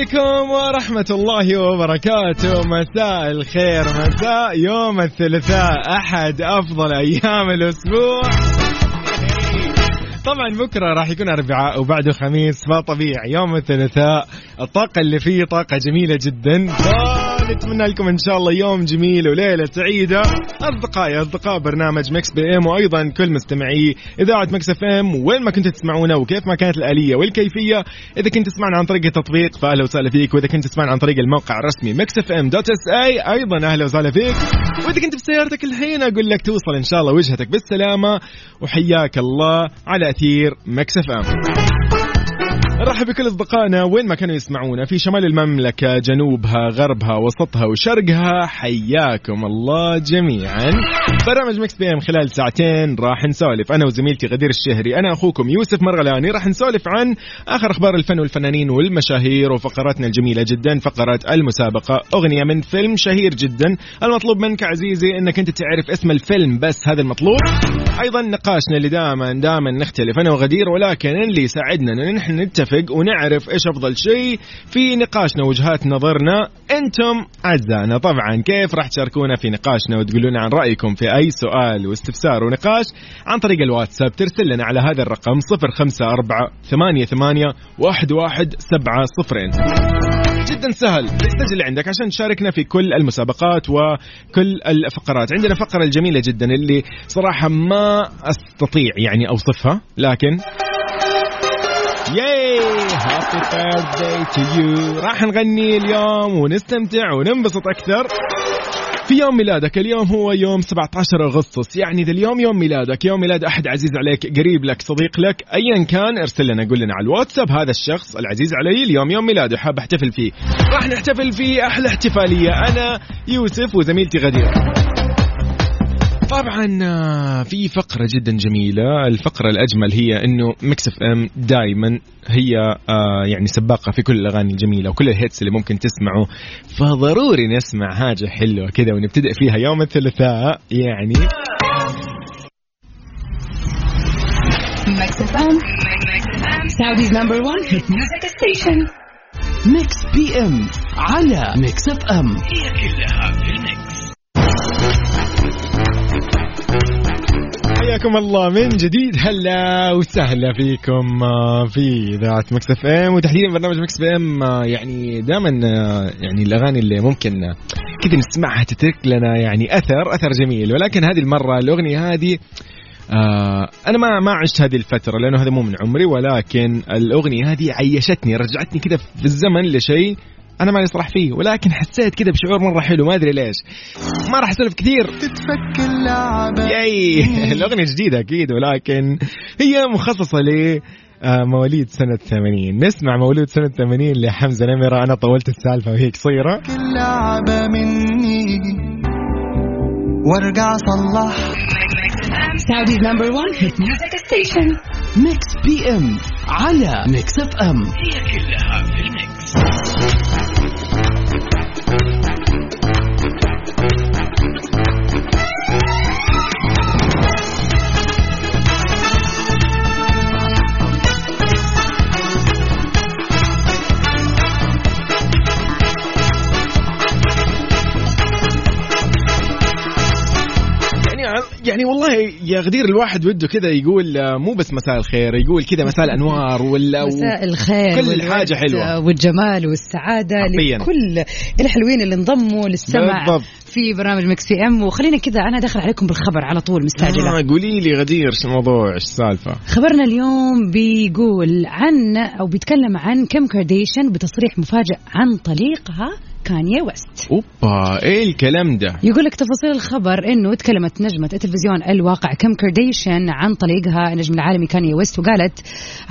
عليكم ورحمة الله وبركاته. مساء الخير مساء يوم الثلاثاء. أحد أفضل أيام الأسبوع. طبعا بكرة راح يكون أربعاء وبعده خميس فطبيعي. يوم الثلاثاء الطاقة اللي فيه طاقة جميلة جدا. نتمنى لكم إن شاء الله يوم جميل وليلة سعيدة. أصدقائي أصدقاء برنامج Mix PM وأيضا كل مستمعي إذاعة Mix FM. وين ما كنتوا تسمعونا وكيف ما كانت الآلية والكيفية إذا كنت تسمعنا عن طريق التطبيق فاهلا وسهلا فيك وإذا كنت تسمعنا عن طريق الموقع الرسمي Mix FM dot SA أيضا أهلا وسهلا فيك. وإذا كنت في سيارتك الحين أقول لك توصل إن شاء الله وجهتك بالسلامة وحياك الله على أثير Mix FM. نرحب بكل أصدقائنا وين ما كانوا يسمعونا في شمال المملكة جنوبها غربها وسطها وشرقها حياكم الله جميعا. برنامج Mix PM خلال ساعتين راح نسولف. أنا وزميلتي غدير الشهري أنا أخوكم يوسف مرغلاني راح نسولف عن آخر أخبار الفن والفنانين والمشاهير وفقراتنا الجميلة جدا فقره المسابقة أغنية من فيلم شهير جدا. المطلوب منك عزيزي إنك أنت تعرف اسم الفيلم بس هذا المطلوب. أيضا نقاشنا اللي دائما دائما نختلف أنا وغدير ولكن اللي يساعدنا إن نحن نتفق ونعرف إيش أفضل شيء في نقاشنا وجهات نظرنا. أنتم أعزائنا طبعا كيف راح تشاركونا في نقاشنا وتقولون عن رأيكم في أي سؤال واستفسار ونقاش عن طريق الواتساب؟ ترسل لنا على هذا الرقم 054 88 11700 جدا سهل. اللي عندك عشان تشاركنا في كل المسابقات وكل الفقرات. عندنا فقرة الجميلة جدا اللي صراحة ما أستطيع يعني أوصفها لكن yay happy birthday to you راح نغني اليوم ونستمتع وننبسط أكثر. في يوم ميلادك اليوم هو يوم 17 أغسطس. يعني ذا اليوم يوم ميلادك. يوم ميلاد أحد عزيز عليك قريب لك صديق لك ايا كان ارسل لنا قول لنا على الواتساب. هذا الشخص العزيز علي اليوم يوم ميلاده حاب أحتفل فيه. راح نحتفل فيه أحلى احتفالية. أنا يوسف وزميلتي غدير. طبعا آه، في فقرة جدا جميلة. الفقرة الأجمل هي أنه Mix FM دائما هي آه، يعني سباقة في كل الأغاني الجميلة وكل ال hits اللي ممكن تسمعه. فضروري نسمع حاجة حلوة كذا ونبتدئ فيها يوم الثلاثاء يعني. Mix FM. Saudi's number one hit music station. Mix PM على Mix FM. هي كلها في ال Mix. حياكم الله من جديد. هلا وسهلا فيكم آه، في إذاعة Mix FM. وتحديدا برنامج Mix PM آه، يعني دائما آه، يعني الأغاني اللي ممكن كذا نسمعها تترك لنا يعني أثر أثر جميل. ولكن هذه المرة الأغنية هذه آه أنا ما ما عشت هذه الفترة لأنه هذا مو من عمري ولكن الأغنية هذه عيشتني رجعتني كذا في الزمن لشيء أنا ماني صراحة فيه ولكن حسيت كذا بشعور مرة حلو ما أدري ليش. ما راح أسولف كثير. تتفك اللعبة. ياي الأغنية جديدة أكيد ولكن هي مخصصة ل آه، مواليد سنة 80 نسمع مولود سنة 80 لحمزة نمرة. أنا طولت السالفة وهي قصيرة لعبة مني. وارجع صلح. Saudi's number one hit music station. Mix PM على Mix FM هي كلها في ال Mix. يعني والله يا غدير الواحد وده كذا يقول آه، مو بس مساء الخير يقول كذا مساء الأنوار ولا مساء الخير كل حاجة حلوة والجمال والسعادة حقيقاً. لكل الحلوين اللي انضموا للسمع بالضبط. في برنامج Mix PM وخلينا كذا أنا داخل عليكم بالخبر على طول مستعجلة آه قولي لي غدير إيش الموضوع إيش السالفة خبرنا اليوم بيقول عن أو بيتكلم عن كيم كارديشن بتصريح مفاجئ عن طليقها كانيا ويست. أوبا إيه الكلام ده؟ يقول لك تفاصيل الخبر إنه تكلمت نجمة التلفزيون الواقع كيم كارديشن عن طليقها النجم العالمي كانيا ويست وقالت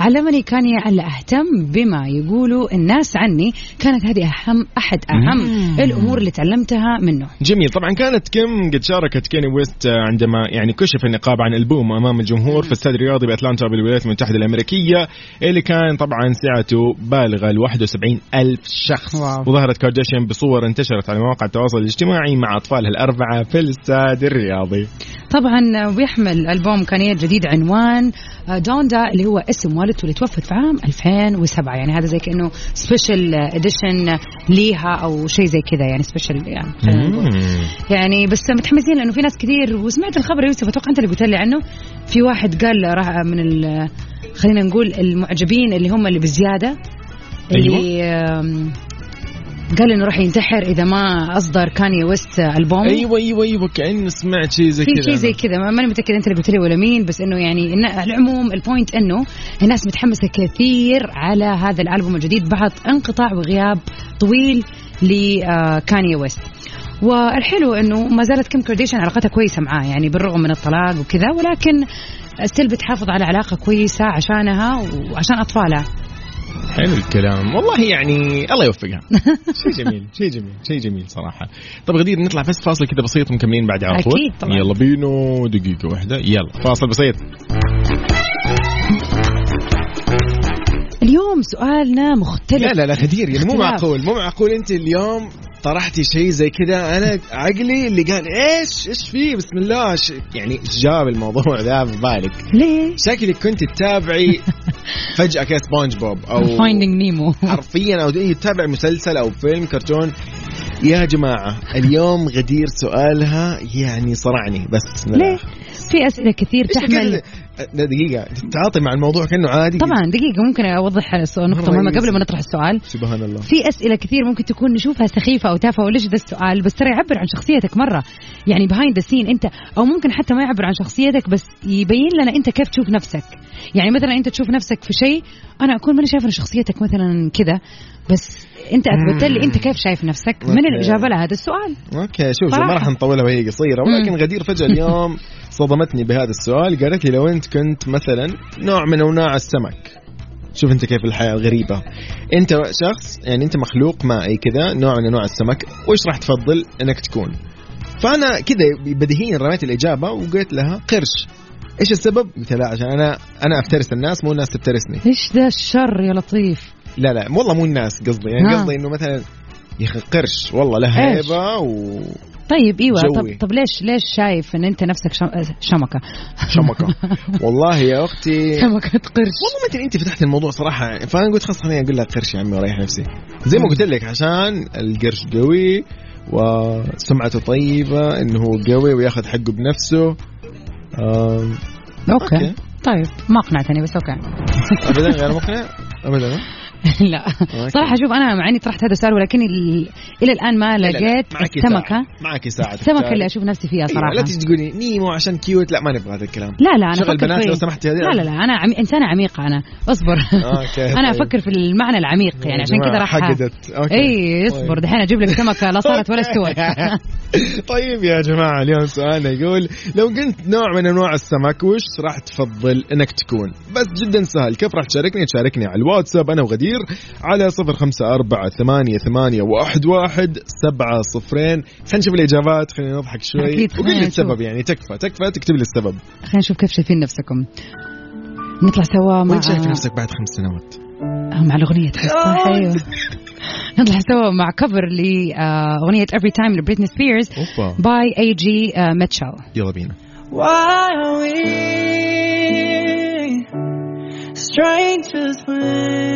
علمني كانيا الا أهتم بما يقولوا الناس عني. كانت هذه أهم أحد أهم الأمور اللي تعلمتها منه. جميل. طبعا كانت كيم قد شاركت كيني ويست عندما يعني كشف النقاب عن ألبوم أمام الجمهور في استاد الرياضي بأتلانتا بالولايات المتحدة الأمريكية اللي كان طبعا سعته بالغه ال 71 ألف شخص. واو. وظهرت كارداشيان بصور انتشرت على مواقع التواصل الاجتماعي مع اطفالها الأربعة في الاستاد الرياضي. طبعا بيحمل ألبوم كانيا الجديد عنوان آه، دوندا اللي هو اسم والدته اللي توفت في عام 2007 يعني هذا زي كأنه special edition ليها أو شيء زي كذا يعني special يعني. خلينا نقول. يعني بس متحمسين لأنه في ناس كثير وسمعت الخبر يوسف أتوقع أنت اللي قلت لي عنه. في واحد قال راح من ال- خلينا نقول المعجبين اللي هم اللي بزيادة اللي آم، قال إنه راح ينتحر إذا ما أصدر كاني ويست ألبوم. أيوه أيوه أيوه كاني سمعت شيء زي في كذا شيء زي كذا. ما- ماني متأكد أنت اللي قلت لي ولا مين بس إنه يعني إن على العموم ال point إنه الناس متحمسة كثير على هذا الألبوم الجديد بعد انقطاع وغياب طويل لكاني ويست والحلو إنه ما زالت كيم كارديشن علاقتها كويسة معاه يعني بالرغم من الطلاق وكذا ولكن still بتحافظ على علاقة كويسة عشانها وعشان أطفالها. حلو الكلام. والله يعني الله يوفقها. شيء جميل شيء جميل شيء جميل صراحة. طب غدير نطلع بس فاصل كذا بسيط ومكملين بعد على طول أكيد طبعاً. يلا بينو دقيقة واحدة. يلا فاصل بسيط. اليوم سؤالنا مختلف. لا لا لا غدير يعني مو. معقول مو معقول. أنت اليوم طرحتي شيء زي كذا. أنا عقلي اللي قال إيش إيش فيه بسم الله. يعني جاب الموضوع ذا في بالك. ليه؟ شكلك كنت تتابعي فجأة كذا سبونج بوب أو Finding Nemo حرفيا أو إيه تتابع مسلسل أو فيلم كرتون. يا جماعة اليوم غدير سؤالها يعني صرعني بس. ليه؟ في أسئلة كثير تحمل. دقيقة تتعاطي مع الموضوع كأنه عادي. طبعا دقيقة ممكن أوضح السؤال نقطة مهمة. قبل ما نطرح السؤال. سبحان الله. في أسئلة كثير ممكن تكون نشوفها سخيفة أو تافهة وليش ذا السؤال؟ بس ترى يعبر عن شخصيتك مرة. يعني behind the scene أنت أو ممكن حتى ما يعبر عن شخصيتك بس يبين لنا أنت كيف تشوف نفسك. يعني مثلا أنت تشوف نفسك في شيء أنا أكون ماني شايفة إن شخصيتك مثلا كذا بس أنت أثبت لي أنت كيف شايف نفسك؟ من okay. الإجابة لهذا السؤال؟ okay شوف. ما راح نطولها وهي قصيرة ولكن. غدير فجأة اليوم صدمتني بهذا السؤال. قالت لي لو أنت كنت مثلا نوع من أنواع السمك شوف أنت كيف الحياة غريبة. أنت شخص يعني أنت مخلوق مائي كذا نوع من أنواع السمك وش راح تفضل إنك تكون؟ فأنا كذا بديهيا رميت الإجابة وقلت لها قرش. إيش السبب؟ قلت لها عشان أنا أنا أفترس الناس مو الناس تفترسني إيش ذا الشر يا لطيف لا لا والله مو الناس قصدي يعني آه. قصدي إنه مثلا يا أخي قرش والله له؟ هيبة و طيب إيوه جوي. طب طب ليش ليش شايف إن أنت نفسك شم... شمكة شمكة والله يا أختي شمكة قرش والله مثل أنت فتحت الموضوع صراحة فأنا قلت خلاص خليني أقول لك قرش يا عمي وأريح نفسي زي ما قلت لك عشان القرش قوي وسمعته طيبة إنه هو قوي وياخذ حقه بنفسه okay, okay. طيب ما اقنعتني بس okay ابدا غير مقنع ابدا لا. okay. صراحة شوف أنا مع إني طرحت هذا السؤال ولكن ال... إلى الآن ما لقيت معك السمكة. معك ساعه السمكة. اللي أشوف نفسي فيها أيوة، صراحة. لا تجي تقولي نيمو عشان cute لا ما نبغى هذا الكلام. لا لا أنا شغل بنات لو سمحتي هذه لا لا لا أنا عمي... إنسانة عميقة أنا. أصبر. okay. أنا. أفكر في المعنى العميق يعني عشان كذا راح حقدت. okay. إي أصبر طيب. دحين أجيب لك سمكة لا صارت ولا استوت. طيب يا جماعة اليوم سؤالنا يقول لو كنت نوع من أنواع السمك وش راح تفضل أنك تكون؟ بس جدا سهل كيف راح تشاركني؟ تشاركني على الواتساب أنا وغدير. على صفر خمسة أربعة ثمانية ثمانية واحد واحد سبعة صفرين. خلينا نشوف الإجابات خلينا نضحك شوي. أكيد، وقول خلينا لي. السبب يعني تكفى تكفى تكتب لي السبب. خلينا نشوف كيف شايفين نفسكم. نطلع سوا مع وين شايف نفسك بعد خمس سنوات؟ آه، مع الأغنية. تحس صح أيوه نطلع سوا مع cover لأغنية Every Time لبريتني سبيرز by AJ Mitchell يلا بينا. Why are we strangers when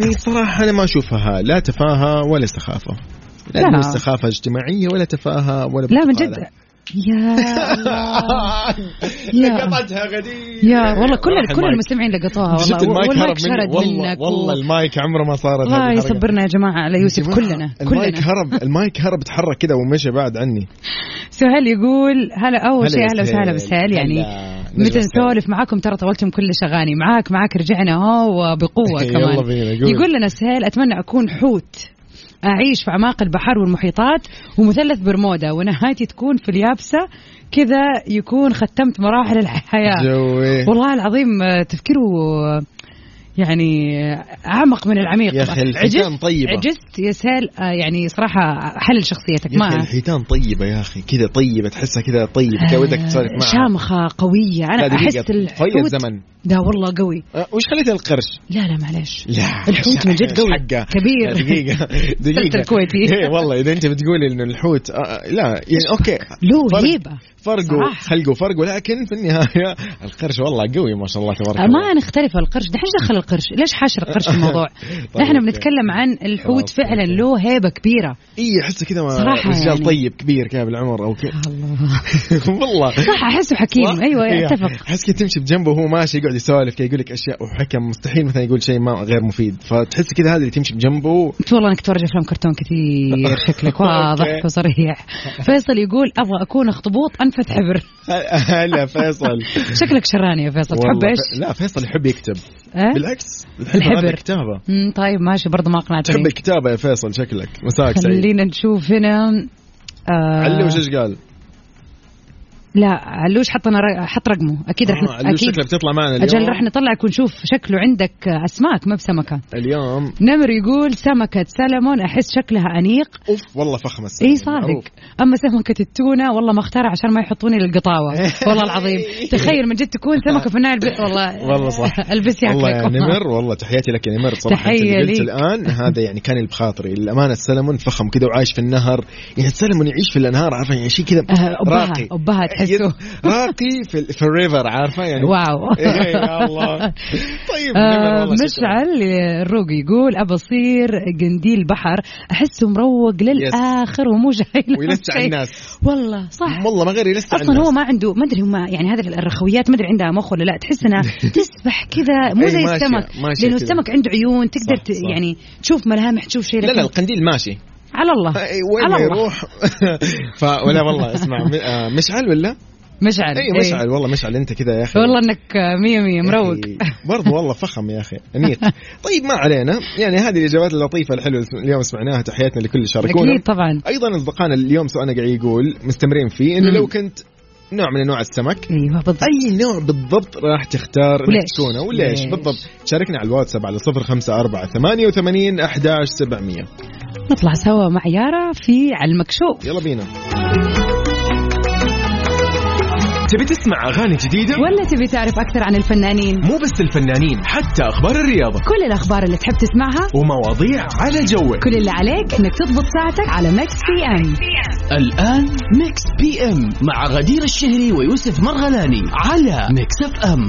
يعني صراحة أنا ما أشوفها لا تفاهة ولا سخافة لا. سخافة اجتماعية ولا تفاهة ولا لا من. جد. يا يا. قطعتها غدير. يا والله كل كل المايك. المستمعين لقطوها والله. المايك والمايك هرب مني. والله منك. والله المايك عمره ما صارت الله. يصبرنا يا جماعة على يوسف جماعة، كلنا المايك كلنا هرب المايك هرب تحرك كذا ومشى بعد عني. سهيل يقول هلا أول شيء أهلا وسهلا سهيل. بسهيل يعني متى. نسولف معاكم ترى طولتم كل أغاني. معاك معاك رجعنا. هو بقوة كمان. يقول لنا سهيل أتمنى أكون حوت. أعيش في اعماق البحر والمحيطات ومثلث برمودا ونهايتي تكون في اليابسة. كذا يكون ختمت مراحل الحياة. جوي. والله العظيم آه، تفكيره يعني آه، أعمق من العميق يا أخي الحيتان طيبة. عجزت يا سهيل آه، يعني صراحة حلل شخصيتك يا ما أخي الحيتان طيبة يا أخي كذا طيبة تحسها كذا طيبة كذا ودك تسولف معها شامخة قوية أنا. أحس الحوت الزمن. ده والله قوي أه، وش خليت القرش؟ لا لا معلش لا الحوت من جد قوي حقه. كبير لا، دقيقة دقيقة الكويتي. إيه والله إذا أنت بتقولي إنه الحوت آه، لا يعني أوكي له فرق- هيبة فرق صراحة. خلقه فرق ولكن في النهاية القرش والله قوي ما شاء الله تبارك الله ما نختلف القرش دحين دخل القرش ليش حاشر القرش الموضوع طيب، نحن. بنتكلم عن الحوت فعلا. له هيبة كبيرة اي أحسه كذا رجال يعني. طيب كبير كذا بالعمر أو كذا الله والله صح أحسه حكيم صح؟ أيوه إيه. أتفق أحس كذا تمشي بجنبه وهو ماشي يقعد يسولف كذا يقول لك أشياء وحكم مستحيل مثلا يقول شيء ما غير مفيد فتحس كذا هذا اللي تمشي بجنبه انت والله إنك تتفرج أفلام كرتون كثير شكلك واضح. وصريح فيصل يقول أبغى أكون أخطبوط انفث حبر هلا فيصل شكلك شراني يا فيصل تحب إيش؟ لا فيصل يحب يكتب أه؟ بالعكس الحبر. كتابه مم، طيب ماشي برضه ما أقنعتني تحب الكتابة يا فيصل شكلك مساك سعيد خلينا نشوف هنا آه علوش إيش قال؟ لا علوش حط أنا حط رقمه. أكيد رح آه، أكيد. شكلك بتطلع معنا اليوم. أجل رح نطلعك ونشوف شكله عندك أسماك ما بسمكة. اليوم. نمر يقول سمكة سلمون أحس شكلها أنيق. أوف والله فخمة السلمون. إي صادق. أما سمكة التونة والله ما اختارها عشان ما يحطوني للقطاوة. والله العظيم. تخيل من جد تكون سمكة في النهاية الب... والله. والله صح. ألبس والله يا نمر والله تحياتي لك يا نمر. صراحة أنت قلت. الآن هذا يعني كان بخاطري الامانه السلمون فخم كذا وعايش في النهر. يعني السلمون يعيش في الأنهار عارفه يعني شيء كذا أبها راقي. أبها تحسه. راقي في, في الريفر عارفة يعني؟ واو. إيه يا الله. طيب آه. مشعل الروق يقول ابى اصير قنديل بحر احسه مروق للآخر ومو جاي ويلسع. الناس. والله صح. والله ما غير يلسع أصلا الناس. هو ما عنده ما أدري هم يعني هذه الرخويات ما أدري عندها مخ ولا لا. تحس انها تسبح كذا مو أي زي السمك. لأنه. السمك عنده عيون تقدر صح، ت- صح. يعني تشوف ملامح تشوف شيء لا لا القنديل ماشي. على الله وين على. يروح ف ولا والله اسمع آه، مشعل ولا؟ مشعل إي. مشعل والله مشعل أنت كذا يا أخي والله إنك مية مية مروق برضو والله فخم يا أخي انيق طيب ما علينا يعني هذه الإجابات اللطيفة الحلوة اليوم سمعناها تحياتنا لكل اللي شاركونا أكيد طبعا أيضا أصدقائنا اليوم سؤالنا قاعد يقول مستمرين فيه إنه. لو كنت نوع من أنواع السمك أيوه بالضبط أي نوع بالضبط راح تختار وليش؟ تكونه وليش ليش؟ بالضبط شاركنا على الواتساب على 054 88 11700 نطلع سوا مع يارا في على المكشوف. يلا بينا. تبي تسمع أغاني جديدة؟ ولا تبي تعرف أكثر عن الفنانين؟ مو بس الفنانين حتى أخبار الرياضة. كل الأخبار اللي تحب تسمعها ومواضيع على جوك. كل اللي عليك إنك تضبط ساعتك على Mix PM الآن Mix PM مع غدير الشهري ويوسف مرغلاني على Mix FM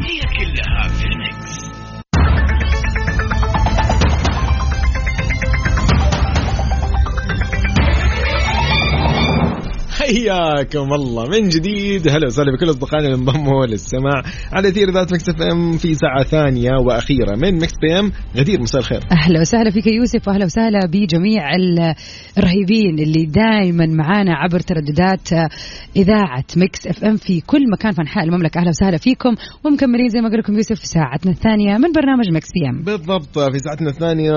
حياكم الله. من جديد هلا وسهلا بكل أصدقائنا اللي انضموا للسماع على إثير إذاعة Mix FM في ساعة ثانية وأخيرة من Mix PM. غدير مساء الخير. أهلا وسهلا فيك يوسف وأهلا وسهلا بجميع ال- الرهيبين اللي دائما معانا عبر ترددات إذاعة Mix FM في كل مكان في أنحاء المملكة. أهلا وسهلا فيكم ومكملين زي ما قال لكم يوسف في ساعتنا الثانية من برنامج Mix PM. بالضبط في ساعتنا الثانية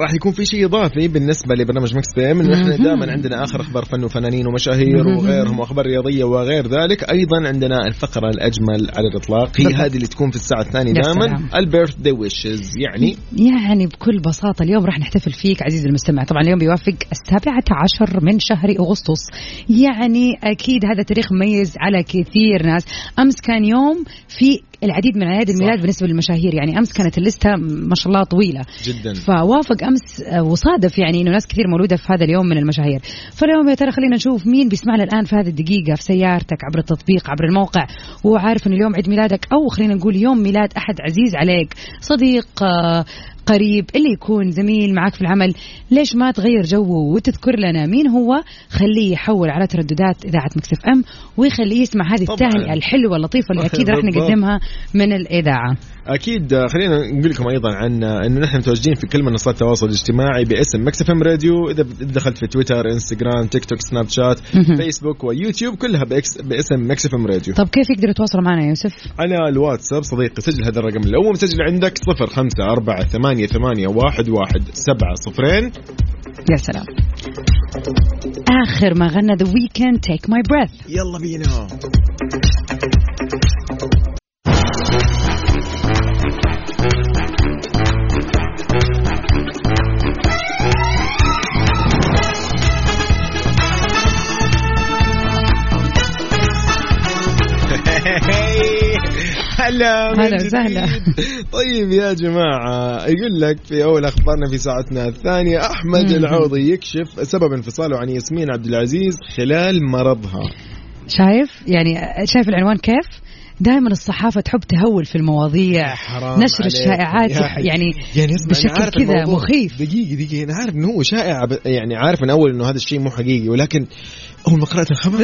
راح يكون في شيء إضافي بالنسبة لبرنامج Mix PM. انه إحنا. دائما عندنا آخر أخبار فن وفنانين ومشاهير مهم. وغيرهم واخبار رياضية وغير ذلك. أيضا عندنا الفقرة الأجمل على الإطلاق. هي. هذه اللي تكون في الساعة الثانية دائما. ال birthday wishes. يعني؟ يعني بكل بساطة اليوم راح نحتفل فيك عزيزي المستمع. طبعا اليوم بيوافق السابعة عشر من شهر أغسطس. يعني أكيد هذا تاريخ مميز على كثير ناس. أمس كان يوم في العديد من أعياد الميلاد بالنسبة للمشاهير. يعني أمس كانت اللستة ما شاء الله طويلة. جدا. فوافق أمس آه، وصادف يعني إنه ناس كثير مولودة في هذا اليوم من المشاهير. فاليوم يا ترى خلينا نشوف مين بيسمعنا الآن في هذه الدقيقة في سيارتك عبر التطبيق عبر الموقع وعارف إنه اليوم عيد ميلادك أو خلينا نقول يوم ميلاد أحد عزيز عليك. صديق آه، قريب اللي يكون زميل معك في العمل ليش ما تغير جوه وتذكر لنا مين هو خليه يحول على ترددات إذاعة Mix FM ويخليه يسمع هذه طبعاً. التهنئة الحلوة اللطيفة اللي أكيد راح. نقدمها من الإذاعة أكيد آه، خلينا نقول لكم أيضا عن آه، إنه نحن متواجدين في كل منصات التواصل الاجتماعي باسم Mix FM Radio. إذا دخلت في تويتر إنستغرام تيك توك سناب شات. فيسبوك ويوتيوب كلها باسم Mix FM Radio. طب كيف يقدروا يتواصلوا معنا يا يوسف؟ على الواتساب صديقي سجل هذا الرقم لو مو مسجل عندك صفر خمسة أربعة ثمانية ثمانية واحد واحد سبعة صفرين. يا سلام. آخر ما غنى The Weeknd Take My Breath يلا بينا. هلا هلا. وسهلا. طيب يا جماعة يقول لك في أول أخبارنا في ساعتنا الثانية أحمد مم. العوضي يكشف سبب انفصاله عن ياسمين عبد العزيز خلال مرضها شايف يعني شايف العنوان كيف؟ دائما الصحافة تحب تهول في المواضيع حرام نشر عليك. الشائعات. يعني يعني بشكل كذا. مخيف. دقيقة دقيقة أنا عارف إنه هو شائع يعني عارف من أول إنه هذا الشيء مو حقيقي ولكن أول ما قرأت الخبر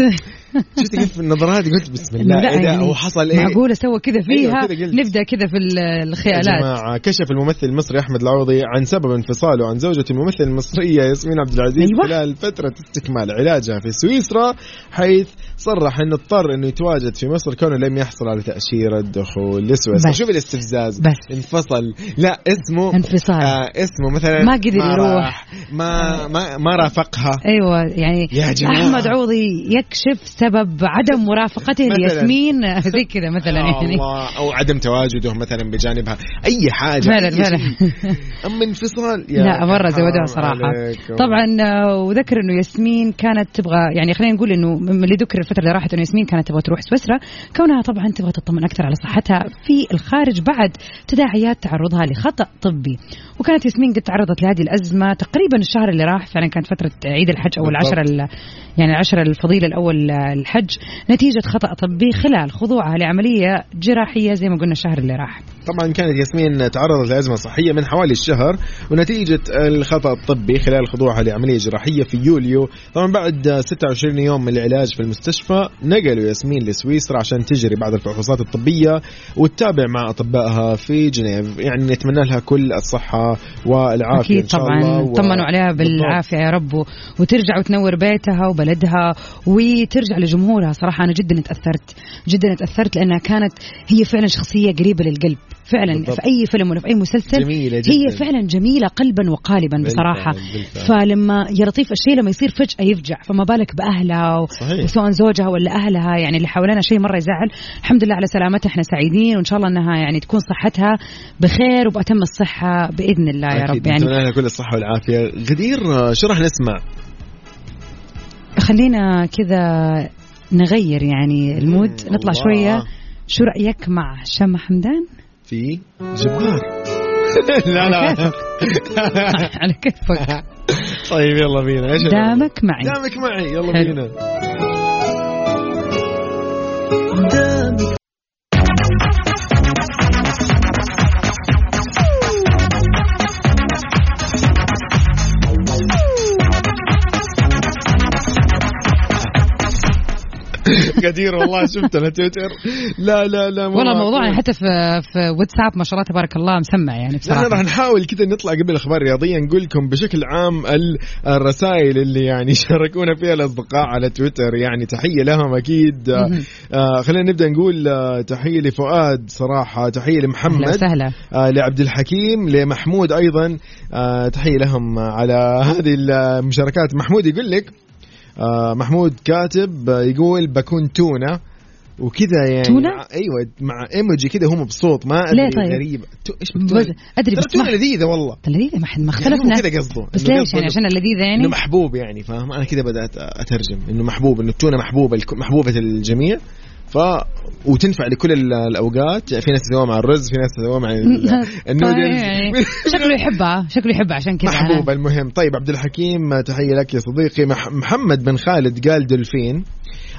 شفت كيف النظرات قلت بسم الله لا إيه يعني هو حصل إيه معقولة سوى كذا فيها أيوة كذا قلت. نبدأ كذا في ال- يا الخيالات جماعة كشف الممثل المصري أحمد العوضي عن سبب انفصاله عن زوجته الممثلة المصرية ياسمين عبد العزيز أيوة. خلال فترة استكمال علاجها في سويسرا حيث صرح إنه اضطر إنه يتواجد في مصر كونه لم يحصل على تأشيرة دخول لسويسرا. شوف الاستفزاز بس. انفصل لا اسمه انفصال. آه اسمه مثلا ما قدر يروح. ما ما ما رافقها أيوه يعني يا جماعة. أحمد عوضي يكشف سبب عدم مرافقته. لياسمين زي كذا مثلا يعني الله أو عدم تواجده مثلا بجانبها أي حاجة فعلا فعلا. أما انفصال يا لا مرة زودوها صراحة عليكم. طبعا آه، وذكر إنه ياسمين كانت تبغى يعني خلينا نقول إنه من اللي ذكر الفترة اللي راحت انه ياسمين كانت تبغى تروح سويسرا كونها طبعا تبغى تطمن أكثر على صحتها في الخارج بعد تداعيات تعرضها لخطأ طبي وكانت ياسمين قد تعرضت لهذه الأزمة تقريبا الشهر اللي راح فعلا كانت فترة عيد الحج أو. العشره ال- يعني العشره الفضيلة الأول الحج نتيجة خطأ طبي خلال خضوعها لعملية جراحية زي ما قلنا الشهر اللي راح طبعا كانت ياسمين تعرضت لأزمة صحية من حوالي الشهر ونتيجة الخطأ الطبي خلال خضوعها لعملية جراحية في يوليو. طبعا بعد 26 يوم من العلاج في المستشفى نقلوا ياسمين لسويسرا عشان تجري بعض الفحوصات الطبية وتتابع مع أطبائها في جنيف. يعني نتمنى لها كل الصحة والعافية أكيد إن شاء طبعا. الله. و- طمنوا عليها بالضبط. بالعافية يا رب. وترجع وتنور بيتها وبلدها وترجع لجمهورها. صراحة أنا جدا اتأثرت جدا اتأثرت لأنها كانت هي فعلا شخصية قريبة للقلب. فعلا بالضبط. في أي فيلم ولا في أي مسلسل جميلة هي جداً. فعلا جميلة قلبا وقالبا بصراحة بالفعل. فلما يا لطيف الشيء لما يصير فجأة يفجع فما بالك بأهلها و-. وسواء زوجها ولا أهلها يعني اللي حوالينا شيء مرة يزعل الحمد لله على سلامتها إحنا سعيدين وإن شاء الله إنها يعني تكون صحتها بخير وبأتم الصحة بإذن الله يا. رب يعني نتمنى لها كل الصحة والعافية غدير شو راح نسمع؟ خلينا كذا نغير يعني المود نطلع الله. شوية شو رأيك مع شمع حمدان في جبار لا لا. على كيفك طيب يلا بينا. إيش دامك معي. دامك معي. يلا. بينا. قدير والله شفت أنا تويتر. لا لا لا والله. موضوعنا حتى في في واتساب ما شاء الله تبارك الله مسمع يعني لا راح بصراحة. نحاول كذا نطلع قبل الأخبار الرياضية نقول لكم بشكل عام ال- الرسائل اللي يعني شاركونا فيها الأصدقاء على تويتر. يعني تحية لهم أكيد. آه. آه خلينا نبدأ نقول آه تحية لفؤاد صراحة. تحية لمحمد. وسهلا. آه لعبد الحكيم لمحمود أيضا. آه تحية لهم على هذه المشاركات. محمود يقول لك آه محمود كاتب آه يقول بكون تونة. وكذا يعني تونة؟ مع أيوه مع إيموجي كذا هو مبسوط ما أدري ليه طيب؟ غريب. تو- إيش بتقول؟ أدري ترى بس تونة لذيذة والله. لذيذة ما حد ما يعني اختلفنا. كذا قصده بس ليش يعني؟ عشان اللذيذة يعني؟ إنه محبوب يعني فاهم؟ أنا كذا بدأت أترجم إنه محبوب إنه التونه محبوبة محبوبة الجميع. ف وتنفع لكل ال- الأوقات. في ناس تسويها مع الرز في ناس تسويها مع ال- النودلز. شكله يحبها شكله يحبها عشان كذا. محبوب المهم. طيب عبد الحكيم تحية لك يا صديقي. مح- محمد بن خالد قال دولفين.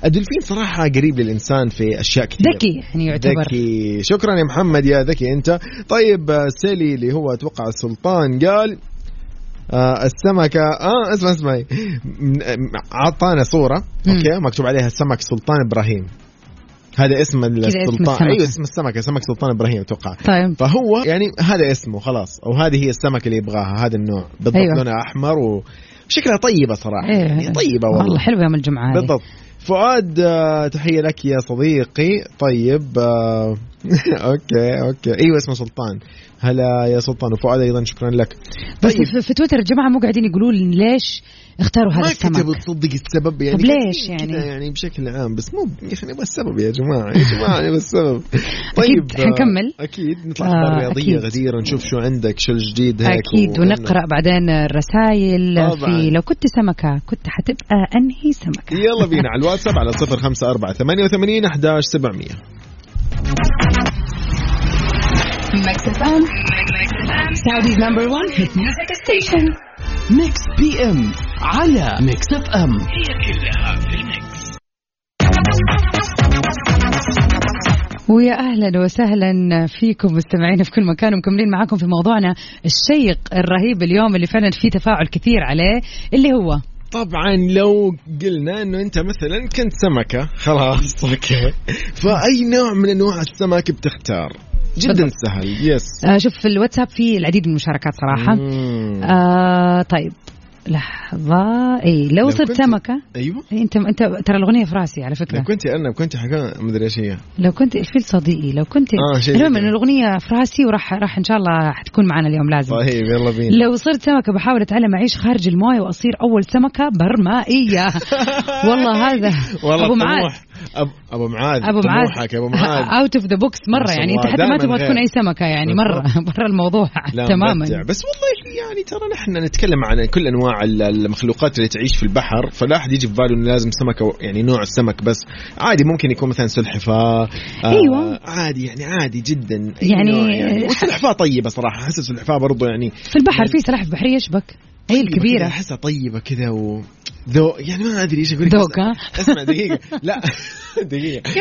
الدولفين صراحة قريب للإنسان في أشياء كثير ذكي يعني يعتبر. ذكي. شكرا يا محمد. يا ذكي أنت. طيب سيلي اللي هو أتوقع السلطان قال آه السمكة آه اسمع اسمعي عطانا صورة. okay مكتوب عليها السمك سلطان إبراهيم. هذا اسم السلطان. أيوه اسم السمكة سمك سلطان إبراهيم أتوقع. طيب. فهو يعني هذا اسمه خلاص أو هذه هي السمكة اللي يبغاها هذا النوع. بالضبط أيوة. أيوة. لونها أحمر وشكلها طيبة صراحة إيه. يعني طيبة والله, والله حلوة يوم الجمعة. بالضبط. فؤاد آه، تحية لك يا صديقي. طيب آه، okay okay. أيوه اسمه سلطان. هلا يا سلطان. وفؤاد أيضا شكرا لك. بس طيب. في, في تويتر الجماعة مو قاعدين يقولوا لي ليش اختاروا هذا ما السمك كتبوا تصدق السبب يعني طب ليش يعني؟ يعني بشكل عام بس مو يا أخي نبغى السبب يا جماعة يا جماعة نبغى السبب طيب أكيد حنكمل. آه، أكيد نطلع آه، أخبار رياضية أكيد. غدير ونشوف شو عندك شو الجديد هيك أكيد و- ونقرأ بعدين الرسائل. في لو كنت سمكة كنت حتبقى أنهي سمكة يلا بينا على الواتساب على صفر خمسة أربعة ثمانية وثمانين أحداش سبعمية Mix FM. Saudi's number one hit music station. Mix PM على Mix FM ويا أهلا وسهلا فيكم مستمعين في كل مكان ومكملين معاكم في موضوعنا الشيق الرهيب اليوم اللي فعلا فيه تفاعل كثير عليه اللي هو طبعا لو قلنا إنه أنت مثلا كنت سمكة خلاص okay. فأي نوع من أنواع السمك بتختار؟ جدا بالضبط. سهل yes آه شوف في الواتساب في العديد من المشاركات صراحة. مم. آه طيب. لحظة. إي لو لو صرت سمكة. أيوه. انت أنت ترى الأغنية في راسي على فكرة. لو كنت ارنب كنت حكا مدري إيش هي. لو كنت الفيل صديقي لو كنت شيء المهم إنه. الأغنية في راسي وراح راح إن شاء الله حتكون معنا اليوم لازم. طيب يلا بينا. لو صرت سمكة بحاول أتعلم أعيش خارج المويه وأصير أول سمكة برمائية. والله هذا والله أبو معاذ. أب... أبو معاذ أبو معاذ. أبو معاذ. out of the box مرة يعني. انت حتى ما تبغى تكون. أي سمكة يعني مرة برا الموضوع لا تماما. مبدع. بس والله يعني ترى نحن نتكلم عن كل أنواع ال- المخلوقات اللي تعيش في البحر فلا أحد يجي في باله إنه لازم سمكة يعني نوع السمك بس. عادي ممكن يكون مثلا سلحفاه آه أيوة. عادي يعني عادي جدا. يعني- يعني. والسلحفاه طيبة صراحة. أحس السلحفاه برضو يعني في البحر في سلاحف بحريه يشبك. هي طيبة الكبيره أحسها طيبة كذا و ذو يعني ما أدري إيش أقول لك. ذوق، ها؟ اسمع دقيقة. لا دقيقة.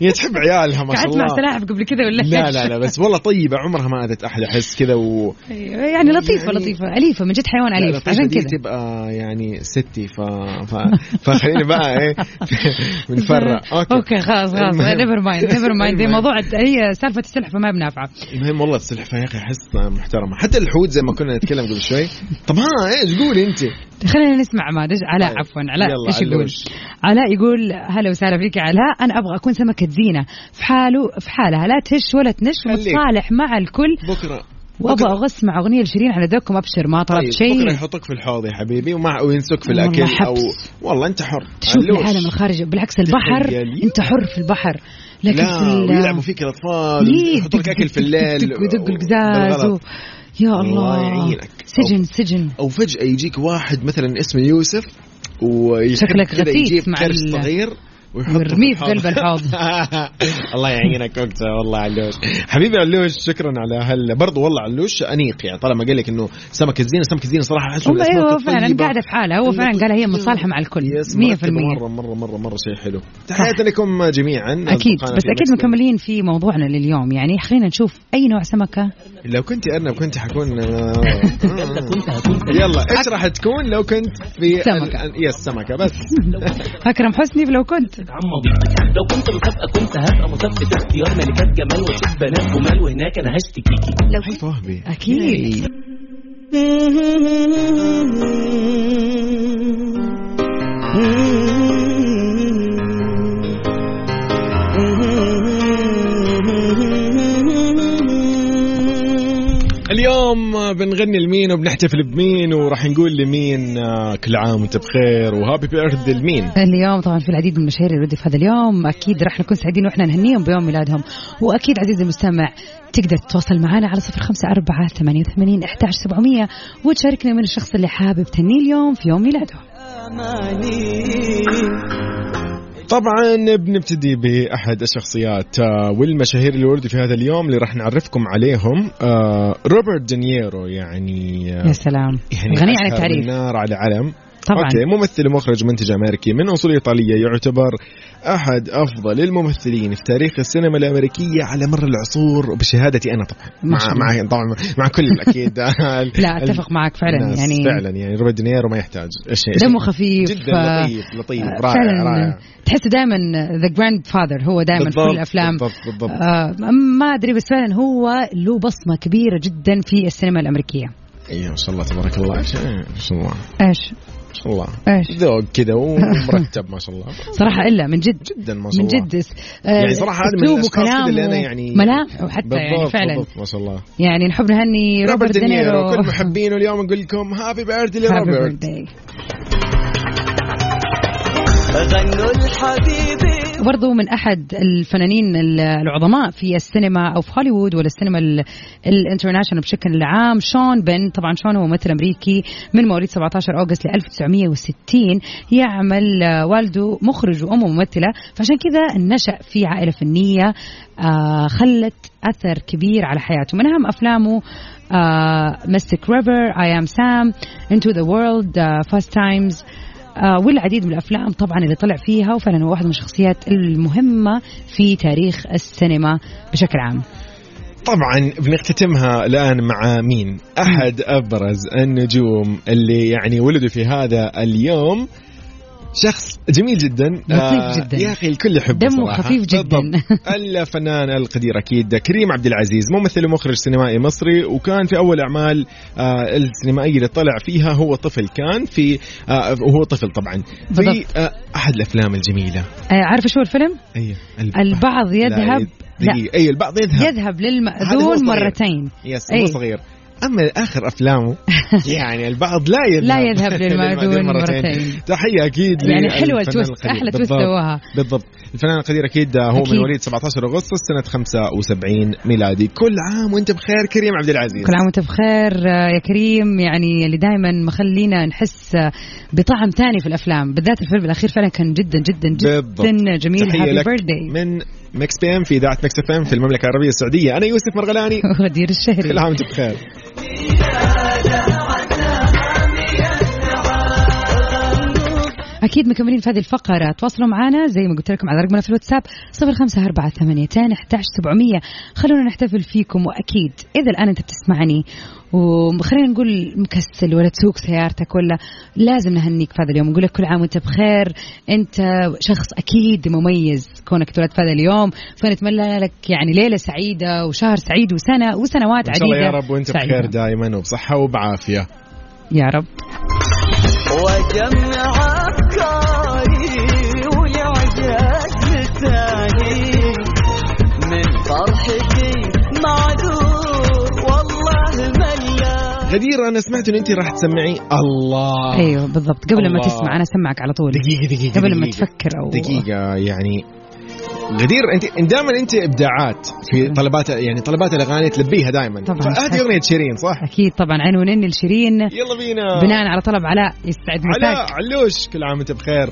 هي تحب عيالها ما شاء قعدت مع الله. سلاحف قبل كذا ولا لا؟ لا لا بس والله طيبة عمرها ما أذت أحد أحس كذا و أيوة، يعني لطيفة يعني- لطيفة. أليفة من جد حيوان أليف. عشان كذا. تبقى يعني ستي ف... ف... فخلينا بقى إيه بنفرق أوكي. أوكي. خلاص خلاص. نيفر مايند نيفر مايند. موضوع هي سالفة السلحفة ما بنافعة. المهم والله السلحفاه يا أخي احس محترمة. حتى الحوت زي ما كنا نتكلم قبل شوي. طب ها إيش قولي أنت؟ خلينا نسمع عماد علاء طيب. عفوا علاء إيش يقول. علاء يقول هلا وسهلا فيك علاء أنا أبغى أكون سمكة زينة في حاله في حالها لا تهش ولا تنش. ومتصالح مع الكل بكرة وأبغى اسمع أغنية لشيرين على ذوقكم ابشر ما طلبت طيب شيء بكرة يحطك في الحوض يا حبيبي ومع وينسك في الأكل حبس. أو والله أنت حر تشوف. العالم الخارجي بالعكس البحر. أنت حر في البحر لكن لا في ويلعبوا فيك الأطفال يحطوا لك أكل في الليل دق- ودق القزاز و... يا الله الله يعينك. سجن سجن أو فجأة يجيك واحد مثلا اسمه يوسف ويحب شكلك كذا غثيث يجيب مع كرش صغير. ويرميه في قلب الحوض. الله يعينك وقتها والله علوش. حبيبي علوش شكرا على هل برضو والله علوش أنيق يعني طالما قال لك إنه سمك الزينة سمك الزينة صراحة احس هم من الأسماك أيوه فعلا. قاعدة في حالها هو فعلا قال هي متصالحه مع الكل يس 100% مرتبة مرة مرة مرة مرة شيء حلو. تحياتي لكم جميعا أكيد بس أكيد مكملين في موضوعنا لليوم. يعني خلينا نشوف أي نوع سمكة. لو كنت ارنب كنت حكون آه،. يلا إيش راح تكون لو كنت في سمكة. ال- يس سمكة بس. أكرم حسني لو كنت. عمضي لو كنت مسابقة كنت هبقى مسابقة اختيار ملكات جمال واشوف بنات جمال وهناك أنا هشتكيكي لو هيفا وهبي أكيد. اليوم بنغني لمين وبنحتفل بمين وراح نقول لمين آه، كل عام وانت بخير وهابي بيرث لمين؟ اليوم طبعا في العديد من المشاهير اللي في هذا اليوم أكيد راح نكون سعيدين وإحنا نهنيهم بيوم ميلادهم. وأكيد عزيزي المستمع تقدر تتواصل معنا على صفر خمسة أربعة ثمانية وثمانين إحداش سبعمية وتشاركنا من الشخص اللي حابب تهنيه اليوم في يوم ميلاده. طبعا بنبتدي بأحد الشخصيات آه، والمشاهير اللي وردوا في هذا اليوم اللي راح نعرفكم عليهم آه، روبرت دينيرو يعني آه، يا سلام. يعني غني عن التعريف. نار على علم طبعا. okay ممثل ومخرج ومنتج أمريكي من أصول إيطالية يعتبر أحد أفضل الممثلين في تاريخ السينما الأمريكية على مر العصور وبشهادتي أنا طبعا. مع. مع طبعا مع كل أكيد لا أتفق معك فعلا يعني فعلا يعني روبرت دينيرو ما يحتاج. شيء دمه خفيف. جدا لطيف لطيف رائع فعلا رائع. تحس دائما the grandfather هو دائما في الأفلام. بالضبط بالضبط. آه ما أدري بس فعلا هو له بصمة كبيرة جدا في السينما الأمريكية. أيوه ما شاء الله تبارك الله. إيش ما شاء الله إيش؟ ما شاء الله. إيش؟ ذوق كذا ومرتب ما شاء الله. صراحة إلا من جد. جدا ما شاء من الله. جد. آه، يعني صراحة هذا من الاشخاص اللي أنا كلامه، يعني ملامحه حتى يعني فعلا. بالضبط ما شاء الله. يعني نحب نهني روبرت دينيرو. كل محبينه اليوم نقول لكم happy birthday لروبرت. غنوا الحبيبي برضو من أحد الفنانين ال- العظماء في السينما أو في هوليوود ولا السينما ال- ال international بشكل عام شون بن. طبعا شون هو ممثل أمريكي من مواليد 17 August ل 1960 يعمل آه، والده مخرج وامه ممثلة. فعشان كذا نشا في عائلة فنية آه، خلت أثر كبير على حياته. من أهم أفلامه Mystic River I Am Sam Into the Wild Fast Times والعديد من الأفلام طبعا اللي طلع فيها وفعلا هو واحد من الشخصيات المهمة في تاريخ السينما بشكل عام طبعا بنختتمها الآن مع مين؟ أحد أبرز النجوم اللي يعني ولدوا في هذا اليوم شخص جميل جدا لطيف جداً. يا أخي الكل يحبه دمه صراحة. خفيف جداً. الفنان القدير أكيد كريم عبد العزيز ممثل ومخرج سينمائي مصري وكان في أول أعمال آه السينمائية اللي طلع فيها هو طفل كان في آه وهو طفل طبعا في. آه أحد الأفلام الجميلة آه، عارفة شو الفيلم؟ أيوه البعض يذهب لا دقيقة. اي البعض يذهب يذهب للمأذون. مرتين يس أي. هو صغير أما آخر أفلامه يعني البعض لا يذهب لا يذهب للمأذون مرتين. تحيه أكيد يعني القدير. أحلى تويست بالضبط. سواها. بالضبط الفنان القدير أكيد هو أكيد. من مواليد 17 أغسطس سنة 75 ميلادي كل عام وأنت بخير كريم عبد العزيز كل عام وأنت بخير يا كريم يعني اللي دائما مخلينا نحس بطعم ثاني في الأفلام بالذات الفيلم الأخير فعلا كان جدا جدا جدا بالضبط. جميل happy birthday من Mix FM في إذاعة Mix FM في المملكة العربية السعودية أنا يوسف مرغلاني غدير الشهري كل عام وأنت بخير Yeah. أكيد مكملين في هذه الفقرة. تواصلوا معنا زي ما قلت لكم على رقمنا في الواتساب 0548 خلونا نحتفل فيكم وأكيد إذا الآن أنت بتسمعني. وخلينا نقول مكسل ولا تسوق سيارتك ولا لازم نهنيك في هذا اليوم. نقول لك كل عام وأنت بخير. أنت شخص أكيد مميز. كونك تولد في هذا اليوم. فنتمنى لك يعني ليلة سعيدة وشهر سعيد وسنة وسنوات إن شاء الله عديدة. يا رب وأنت سعيدة. بخير دائما وبصحة وبعافية. يا رب. واجمع افكاري ولعجز ثاني من فرحتي معذور والله ملا غدير أنا سمعت إن انت راح تسمعي الله أيوه بالضبط قبل ما الله. تسمع أنا أسمعك على طول دقيقة دقيقة قبل ما دقيقة. تفكر أو دقيقة يعني غدير انت دائما انت إبداعات في طلبات يعني طلبات الأغاني تلبيها دائما. طبعاً. هذه أغنية شيرين صح؟ أكيد طبعا. عنونين لشيرين. يلا بينا. بناء على طلب علاء يستعد علاء علوش كل عام وأنت بخير.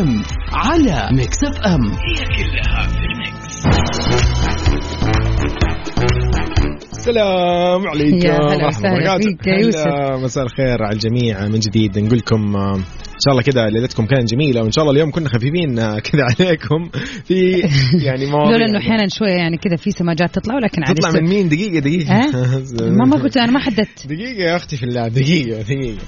أم على Mix FM. السلام عليكم يا هلا وسهلا. فيك يا يوسف. مساء الخير على الجميع. من جديد نقول لكم إن شاء الله كذا ليلتكم كانت جميلة وإن شاء الله اليوم كنا خفيفين آه، كذا عليكم. في يعني مواضيع. لولا إنه أحيانا شوية يعني كذا في سماجات تطلع ولكن تطلع. من مين؟ دقيقة دقيقة. ها؟ ما ما قلت أنا ما حددت. دقيقة يا أختي في الله دقيقة دقيقة.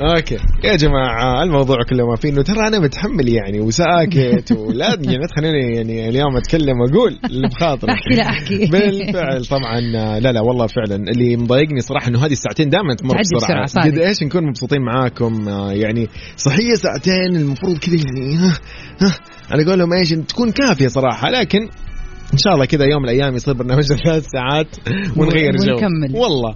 أوكي. يا جماعة الموضوع كله ما فيه إنه ترى أنا متحمل يعني وساكت ولا يعني تخليني يعني اليوم أتكلم وأقول اللي بخاطري أحكي لا أحكي. بالفعل طبعا لا لا والله فعلا. اللي مضايقني صراحة إنه هذه الساعتين دائما تمر بسرعة. قد إيش نكون مبسوطين معاكم آه، يعني صحيح ساعتين المفروض كذا يعني ها. ها على قولهم إيش تكون كافية صراحة لكن إن شاء الله كذا يوم من الأيام يصير برنامجنا ثلاث ساعات ونغير جو. ونكمل. والله.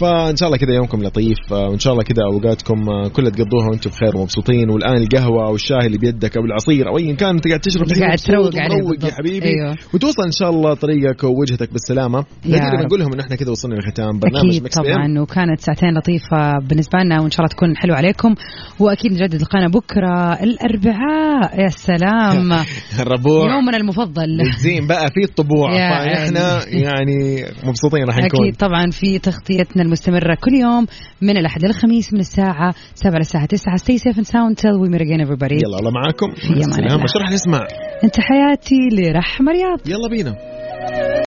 فإن شاء الله كذا يومكم لطيف. وإن شاء الله كذا أوقاتكم كلها تقضوها وأنتم بخير ومبسوطين والآن القهوة أو الشاي اللي بيدك أو العصير أو ايا كان انت قاعد تشرب قاعد تروق عليه يا. حبيبي. أيوه. وتوصل إن شاء الله طريقك ووجهتك بالسلامة. نقدر. نقول لهم انه إحنا كذا وصلنا لختام برنامج أكيد. طبعا. وكانت ساعتين لطيفة بالنسبة لنا وإن شاء الله تكون حلوة عليكم. وأكيد نجدد لقانا بكرة الأربعاء. يا سلام. الربوع يومنا المفضل. الزين بقى. في الطبوع فإحنا يعني مبسوطين راح نكون. أكيد طبعا في تغطيتنا المستمرة كل يوم من الأحد للخميس من الساعة 7 للساعة 9 stay safe and sound till we meet again everybody. يلا الله معاكم. في السلامة. الله. شو راح نسمع أنت حياتي لرحمة رياض. يلا بينا.